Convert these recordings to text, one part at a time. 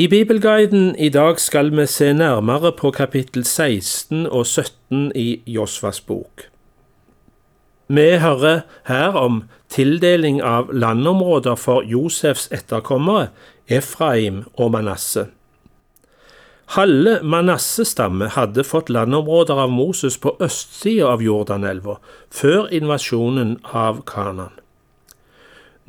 I Bibelguiden i dag skal vi se nærmere på kapittel 16 og 17 i Josvas bok. Vi hører her om tildeling av landområder for Josefs etterkommere, Efraim og Manasseh. Halve Manasseh-stamme hadde fått landområder av Moses på østsida av Jordanelva, før invasjonen av Kanan.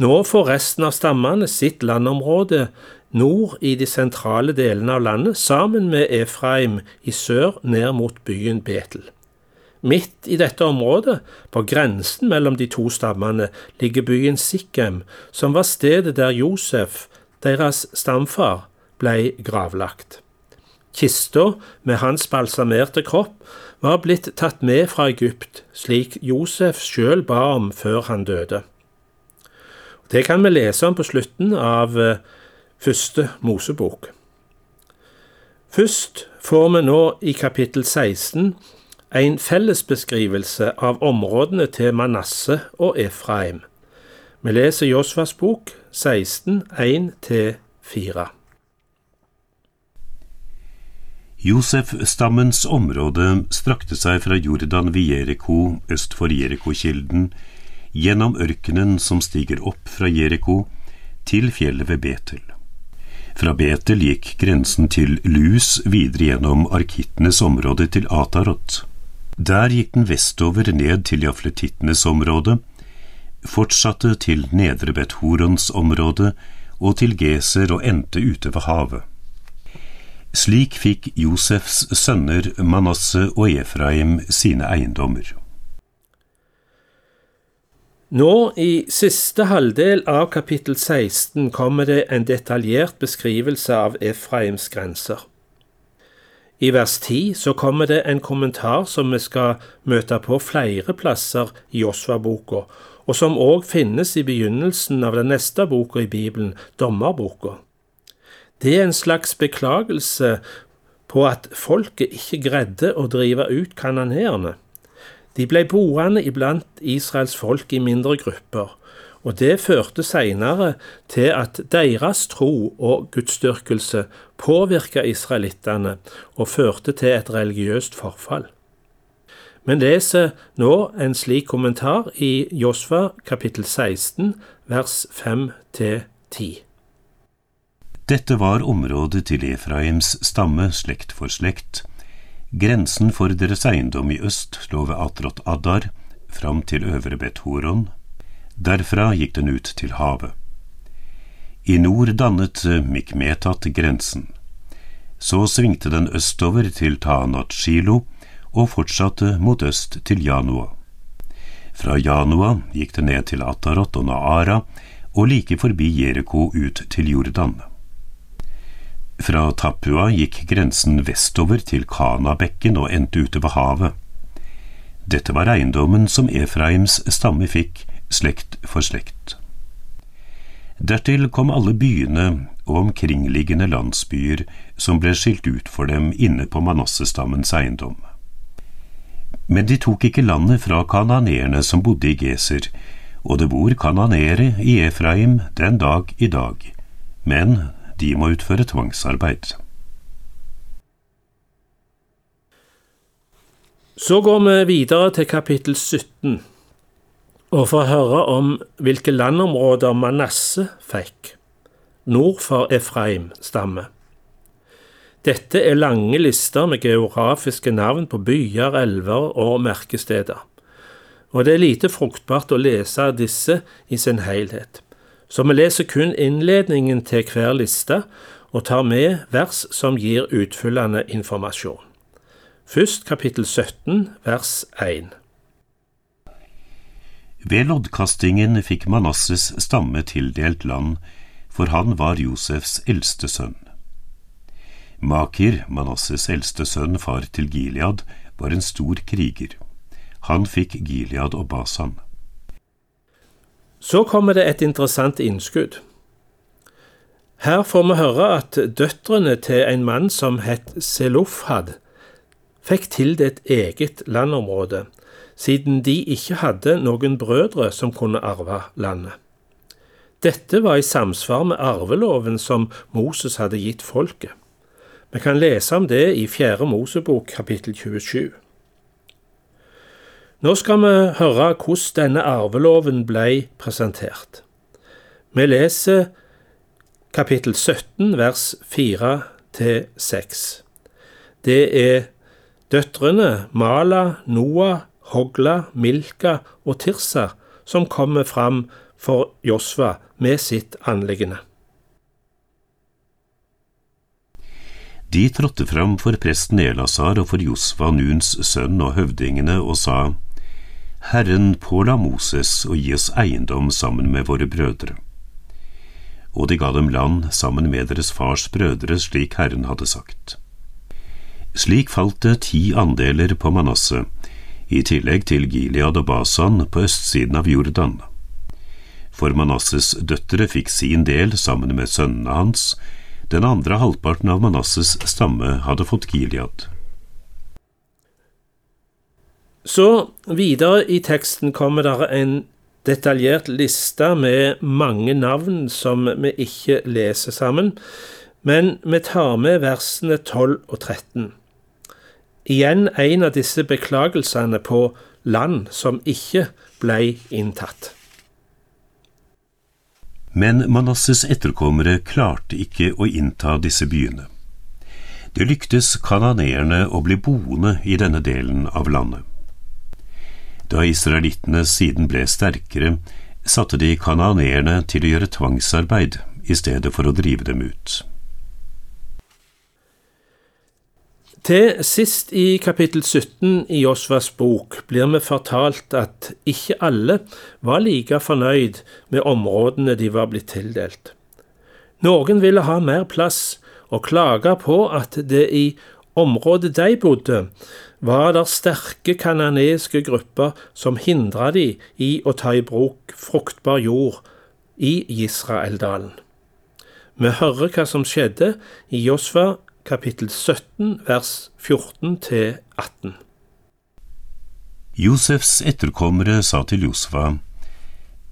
Nå får resten av stammene sitt landområde nord i de sentrale delene av landet, sammen med Efraim i sør ned mot byen Betel. Midt i dette området, på grensen mellom de to stammene, ligger byen Sikhem, som var stedet der Josef, deres stamfar, ble gravlagt. Kista med hans balsamerte kropp var blitt tatt med fra Egypt, slik Josef sjøl ba om før han døde. Det kan vi lese om på slutten av eh, første Mosebok. Først får vi nå i kapittel 16 en fellesbeskrivelse av områdene til Manasseh og Efraim. Vi leser Josvas bok 16, 1-4. Josef-stammens område strakte seg fra Jordan ved Jeriko øst for Jerikokilden, gjennom ørkenen som stiger opp fra Jeriko, til fjellet ved Betel. Fra Betel gikk grensen til Lus videre gjennom arkittenes område til Atarot. Der gikk den vestover ned til jafletittenes område, fortsatte til Nedre Bet-Horons område og til Geser og endte ute ved havet. Slik fikk Josefs sønner Manasseh og Efraim sine eiendommer. Nå i siste halvdel av kapittel 16 kommer det en detaljert beskrivelse av Efraims grenser. I vers 10 så kommer det en kommentar som vi skal møte på flere plasser i Josva-boka, og som òg finnes i begynnelsen av den neste boka i Bibelen, Dommerboka. Det er en slags beklagelse på at folket ikke greide å drive ut kanoneerne. De ble boende iblant Israels folk i mindre grupper, og det førte senere til at deres tro og gudsdyrkelse påvirka israelittene og førte til et religiøst forfall. Vi leser nå en slik kommentar i Josfa kapittel 16 vers 5-10. Dette var området til Efraims stamme slekt for slekt, Grensen for deres eiendom i øst lå ved Atrot Adar, fram til Øvre Bet-Horon. Derfra gikk den ut til havet. I nord dannet Mikmetat grensen. Så svingte den østover til Tanat Shilo og fortsatte mot øst til Janua. Fra Janua gikk det ned til Atarot og Naara og like forbi Jeriko ut til Jordan. Fra Tapua gikk grensen vestover til Kanabekken og endte ute ved havet. Dette var eiendommen som Efraims stamme fikk, slekt for slekt. Dertil kom alle byene og omkringliggende landsbyer som ble skilt ut for dem inne på Manassestammens eiendom. Men de tok ikke landet fra kananeerne som bodde i Geser, og det bor kananeere i Efraim den dag i dag, men de må utføre tvangsarbeid. Så går vi videre til kapittel 17 og får høre om hvilke landområder Manasseh fikk, nord for Efraim-stamme. Dette er lange lister med geografiske navn på byer, elver og merkesteder, og det er lite fruktbart å lese disse i sin helhet så vi leser kun innledningen til hver liste og tar med vers som gir utfyllende informasjon. Først kapittel 17, vers 1. Ved loddkastingen fikk Manasses stamme tildelt land, for han var Josefs eldste sønn. Makir, Manasses eldste sønn, far til Gilead, var en stor kriger. Han fikk Gilead og Basan. Så kommer det et interessant innskudd. Her får vi høre at døtrene til en mann som het Selofhad, fikk tildelt eget landområde, siden de ikke hadde noen brødre som kunne arve landet. Dette var i samsvar med arveloven som Moses hadde gitt folket. Vi kan lese om det i Fjerde Mosebok kapittel 27. Nå skal vi høre hvordan denne arveloven ble presentert. Vi leser kapittel 17 vers 4-6. Det er døtrene Mala, Noah, Hogla, Milka og Tirsa som kommer fram for Josva med sitt anliggende. De trådte fram for presten Elasar og for Josva, Nuns sønn og høvdingene, og sa, Herren påla Moses å gi oss eiendom sammen med våre brødre. Og de ga dem land sammen med deres fars brødre, slik Herren hadde sagt. Slik falt det ti andeler på Manasseh, i tillegg til Gilead og Basan på østsiden av Jordan. For Manasses døtre fikk sin del sammen med sønnene hans, den andre halvparten av Manasses stamme hadde fått Gilead. Så videre i teksten kommer det en detaljert liste med mange navn som vi ikke leser sammen, men vi tar med versene 12 og 13. Igjen en av disse beklagelsene på land som ikke ble inntatt. Men Manasses etterkommere klarte ikke å innta disse byene. Det lyktes kananeerne å bli boende i denne delen av landet. Da israelittene siden ble sterkere, satte de kananeerne til å gjøre tvangsarbeid i stedet for å drive dem ut. Til sist i kapittel 17 i Josvas bok blir vi fortalt at ikke alle var like fornøyd med områdene de var blitt tildelt. Noen ville ha mer plass og klage på at det i området de bodde, var der sterke kananeske grupper som hindra de i å ta i bruk fruktbar jord i Israeldalen. Vi hører hva som skjedde i Josva kapittel 17 vers 14 til 18. Josefs etterkommere sa til Josfa,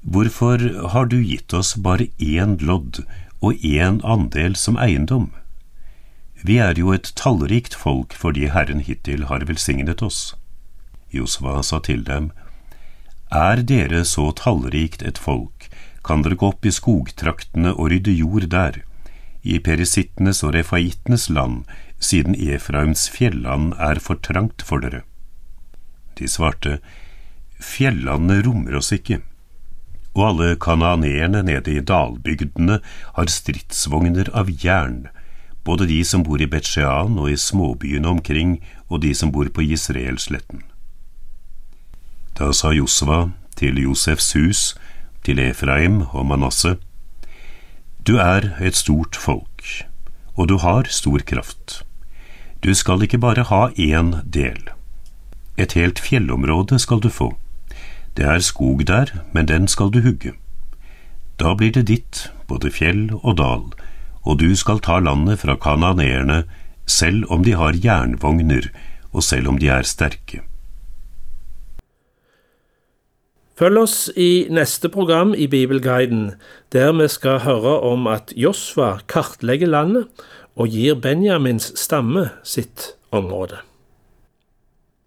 Hvorfor har du gitt oss bare én lodd og én andel som eiendom? Vi er jo et tallrikt folk fordi Herren hittil har velsignet oss. Josva sa til dem, Er dere så tallrikt et folk, kan dere gå opp i skogtraktene og rydde jord der i perisittenes og refaittenes land, siden Efraims fjelland er for trangt for dere. De svarte, Fjellandet rommer oss ikke, og alle kananeerne nede i dalbygdene har stridsvogner av jern, både de som bor i Betsjean og i småbyene omkring, og de som bor på Israelsletten. Da sa Josva til Josefs hus, til Efraim og Manasseh, du er et stort folk, og du har stor kraft. Du skal ikke bare ha én del. Et helt fjellområde skal du få. Det er skog der, men den skal du hugge. Da blir det ditt, både fjell og dal, og du skal ta landet fra kananeerne, selv om de har jernvogner, og selv om de er sterke. Følg oss i neste program i Bibelguiden, der vi skal høre om at Josva kartlegger landet og gir Benjamins stamme sitt område.